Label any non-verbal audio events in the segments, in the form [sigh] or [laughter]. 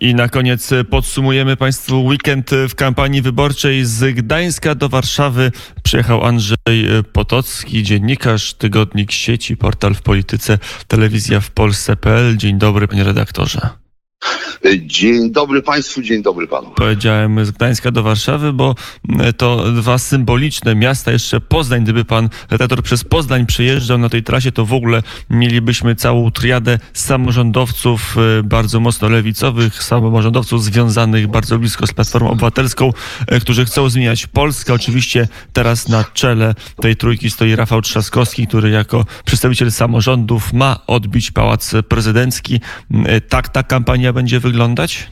I na koniec podsumujemy Państwu weekend w kampanii wyborczej. Z Gdańska do Warszawy przyjechał Andrzej Potocki, dziennikarz, tygodnik sieci, portal w polityce, telewizja w Polsce.pl. Dzień dobry, panie redaktorze. Dzień dobry Państwu, dzień dobry Panu. Powiedziałem z Gdańska do Warszawy, bo mm, to dwa symboliczne miasta, jeszcze Poznań. Gdyby pan redaktor przez Poznań przyjeżdżał na tej trasie, to w ogóle mielibyśmy całą triadę samorządowców y, bardzo mocno lewicowych, samorządowców związanych bardzo blisko z Platformą Obywatelską, y, którzy chcą zmieniać Polskę. Oczywiście teraz na czele tej trójki stoi Rafał Trzaskowski, który jako przedstawiciel samorządów ma odbić Pałac Prezydencki. Tak ta kampania będzie wyglądać?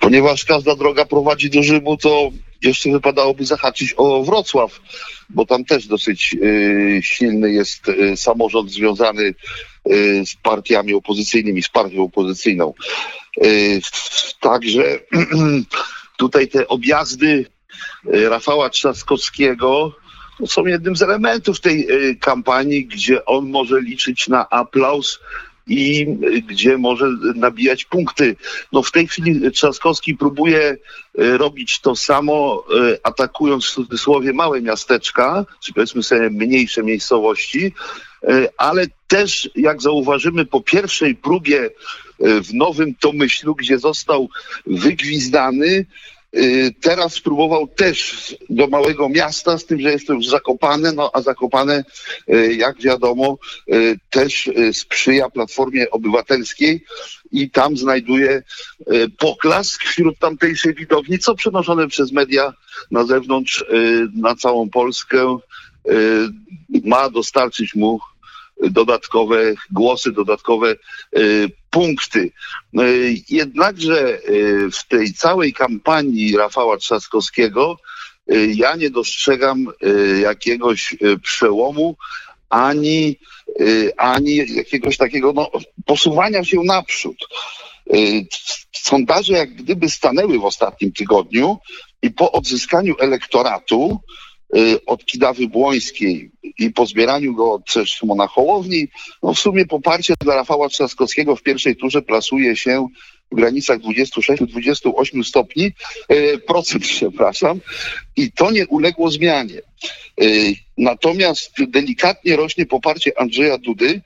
Ponieważ każda droga prowadzi do Rzymu, to jeszcze wypadałoby zahaczyć o Wrocław, bo tam też dosyć y, silny jest y, samorząd związany y, z partiami opozycyjnymi, z partią opozycyjną. Y, także [clears throat] tutaj te objazdy y, Rafała Trzaskowskiego są jednym z elementów tej y, kampanii, gdzie on może liczyć na aplauz i gdzie może nabijać punkty. No w tej chwili Trzaskowski próbuje e, robić to samo, e, atakując w cudzysłowie małe miasteczka, czy powiedzmy sobie mniejsze miejscowości, e, ale też, jak zauważymy, po pierwszej próbie w Nowym Tomyślu, gdzie został wygwizdany, teraz spróbował też do małego miasta, z tym, że jest to już Zakopane, no a Zakopane, y, jak wiadomo, y, też sprzyja Platformie Obywatelskiej i tam znajduje poklask wśród tamtejszej widowni, co przenoszone przez media na zewnątrz, na całą Polskę ma dostarczyć mu dodatkowe głosy, dodatkowe y, punkty. Y, jednakże y, w tej całej kampanii Rafała Trzaskowskiego ja nie dostrzegam jakiegoś przełomu ani, ani jakiegoś takiego no, posuwania się naprzód. Sondaże jak gdyby stanęły w ostatnim tygodniu i po odzyskaniu elektoratu od Kidawy Błońskiej i po zbieraniu go od Szymona Hołowni, no w sumie poparcie dla Rafała Trzaskowskiego w pierwszej turze plasuje się w granicach 26-28 stopni, y, procent, [laughs] przepraszam, i to nie uległo zmianie. Y, natomiast delikatnie rośnie poparcie Andrzeja Dudy,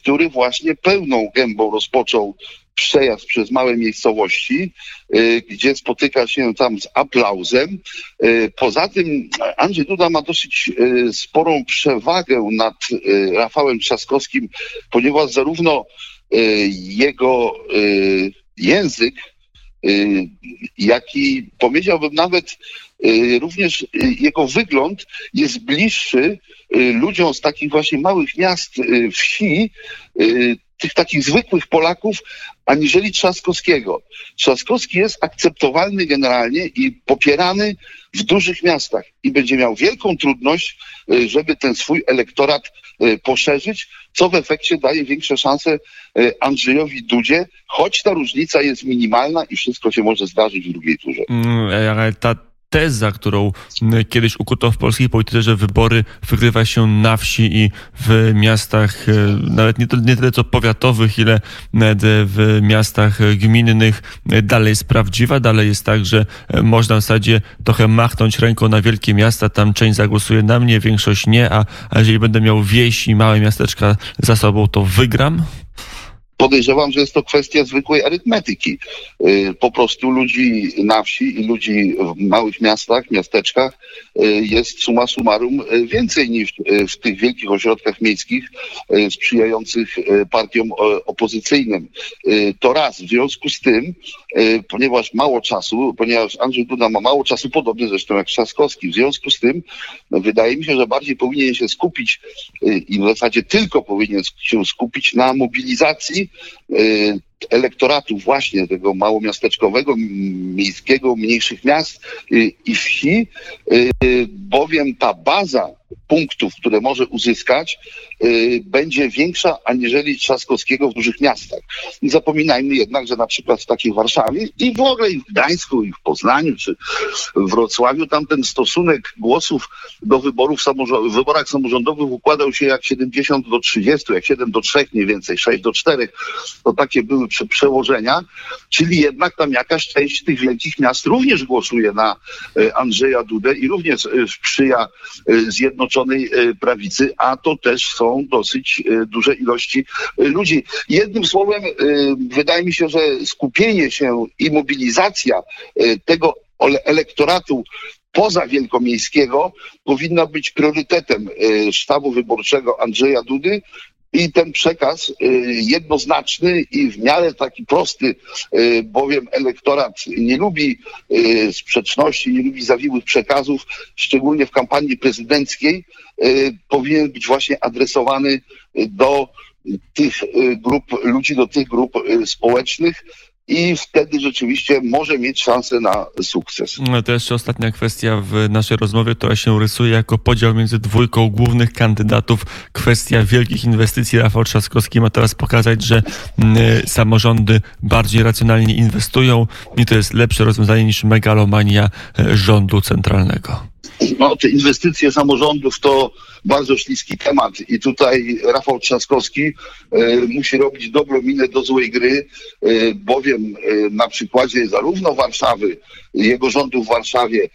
który właśnie pełną gębą rozpoczął przejazd przez małe miejscowości, y, gdzie spotyka się tam z aplauzem. Y, poza tym Andrzej Duda ma dosyć y, sporą przewagę nad Rafałem Trzaskowskim, ponieważ zarówno jego język, jak i powiedziałbym nawet również jego wygląd jest bliższy ludziom z takich właśnie małych miast, wsi, tych takich zwykłych Polaków, aniżeli Trzaskowskiego. Trzaskowski jest akceptowalny generalnie i popierany w dużych miastach i będzie miał wielką trudność, y, żeby ten swój elektorat y, poszerzyć, co w efekcie daje większe szanse y, Andrzejowi Dudzie, choć ta różnica jest minimalna i wszystko się może zdarzyć w drugiej turze. Mm, ale ta teza, którą kiedyś ukuto w polskiej polityce, że wybory wygrywa się na wsi i w miastach, e, nawet nie, nie tyle co powiatowych, ile w miastach gminnych, dalej jest prawdziwa. Dalej jest tak, że e, można w zasadzie trochę machnąć ręką na wielkie miasta, tam część zagłosuje na mnie, większość nie, a, a jeżeli będę miał wieś i małe miasteczka za sobą, to wygram? Podejrzewam, że jest to kwestia zwykłej arytmetyki. Y, po prostu ludzi na wsi i ludzi w małych miastach, miasteczkach y, jest suma summarum y, więcej niż w tych wielkich ośrodkach miejskich sprzyjających partiom opozycyjnym. To raz. W związku z tym, ponieważ mało czasu, ponieważ Andrzej Duda ma mało czasu, podobnie zresztą jak Trzaskowski, w związku z tym no, wydaje mi się, że bardziej powinien się skupić i w zasadzie tylko powinien się skupić na mobilizacji Y, elektoratu właśnie tego małomiasteczkowego, miejskiego, mniejszych miast y, i wsi, y, bowiem ta baza punktów, które może uzyskać, yy, będzie większa aniżeli Trzaskowskiego w dużych miastach. Nie zapominajmy jednak, że na przykład w takiej Warszawie i w ogóle i w Gdańsku, i w Poznaniu, czy w Wrocławiu, tam ten stosunek głosów do wyborów wyborach samorządowych układał się jak 70 do 30, jak 7 do 3 mniej więcej, 6 do 4. To takie były prze, przełożenia, czyli jednak tam jakaś część tych wielkich miast również głosuje na e, Andrzeja Dudę i również e, sprzyja e, Zjednoczonej Prawicy, a to też są dosyć duże ilości ludzi. Jednym słowem, wydaje mi się, że skupienie się i mobilizacja tego elektoratu poza wielkomiejskiego powinna być priorytetem sztabu wyborczego Andrzeja Dudy i ten przekaz e, jednoznaczny i w miarę taki prosty, e, bowiem elektorat nie lubi e, sprzeczności, nie lubi zawiłych przekazów, szczególnie w kampanii prezydenckiej, powinien być właśnie adresowany do tych grup ludzi, do tych grup społecznych i wtedy rzeczywiście może mieć szansę na sukces. No, To jeszcze ostatnia kwestia w naszej rozmowie, która się rysuje jako podział między dwójką głównych kandydatów. Kwestia wielkich inwestycji. Rafał Trzaskowski ma teraz pokazać, że mm, samorządy bardziej racjonalnie inwestują i to jest lepsze rozwiązanie niż megalomania rządu centralnego. No, te inwestycje samorządów to bardzo śliski temat. I tutaj Rafał Trzaskowski e, musi robić dobrą minę do złej gry, e, bowiem e, na przykładzie zarówno Warszawy, jego rządu w Warszawie,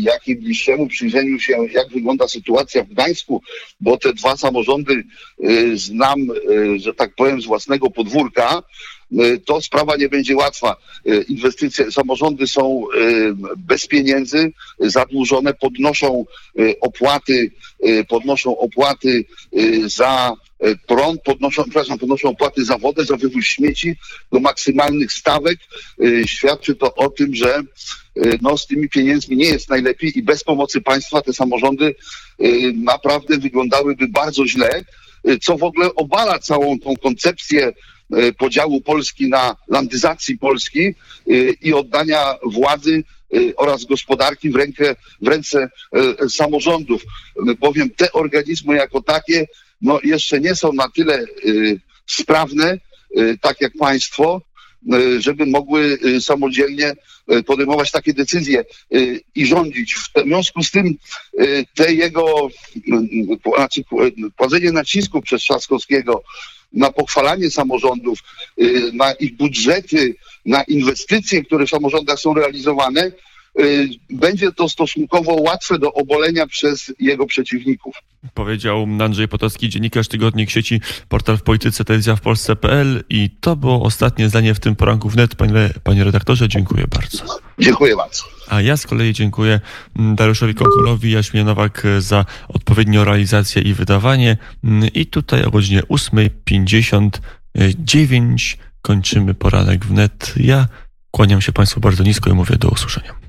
jak i bliższemu przyjrzeniu się, jak wygląda sytuacja w Gdańsku, bo te dwa samorządy znam, że tak powiem, z własnego podwórka, to sprawa nie będzie łatwa. E, Inwestycje, samorządy są e, bez pieniędzy, zadłużone, podnoszą opłaty, podnoszą opłaty za prąd, podnoszą, przepraszam, podnoszą opłaty za wodę, za wywóz śmieci do maksymalnych stawek. Świadczy to o tym, że no, z tymi pieniędzmi nie jest najlepiej i bez pomocy państwa te samorządy naprawdę wyglądałyby bardzo źle, co w ogóle obala całą tą koncepcję podziału Polski na landyzacji Polski e, i oddania władzy e, oraz gospodarki w, rękę, w ręce e, samorządów, E, bowiem te organizmy jako takie no, jeszcze nie są na tyle e, sprawne, e, tak jak państwo, e, żeby mogły e, samodzielnie e, podejmować takie decyzje e, i rządzić. W związku z tym e, te jego mm, znaczy, kładzenie nacisku przez Trzaskowskiego na pochwalanie samorządów, na ich budżety, na inwestycje, które w samorządach są realizowane, będzie to stosunkowo łatwe do obolenia przez jego przeciwników. Powiedział Andrzej Potocki, dziennikarz tygodnik sieci Portal w Polityce, telewizja w Polsce.pl i to było ostatnie zdanie w tym poranku wnet. Panie, panie redaktorze, dziękuję bardzo. Dziękuję bardzo. A ja z kolei dziękuję mm, Dariuszowi Konkolowi, Jaśmie Nowak e, za odpowiednią realizację i wydawanie. Mm, I tutaj o godzinie 8.59 kończymy poranek wnet. Ja kłaniam się Państwu bardzo nisko i mówię do usłyszenia.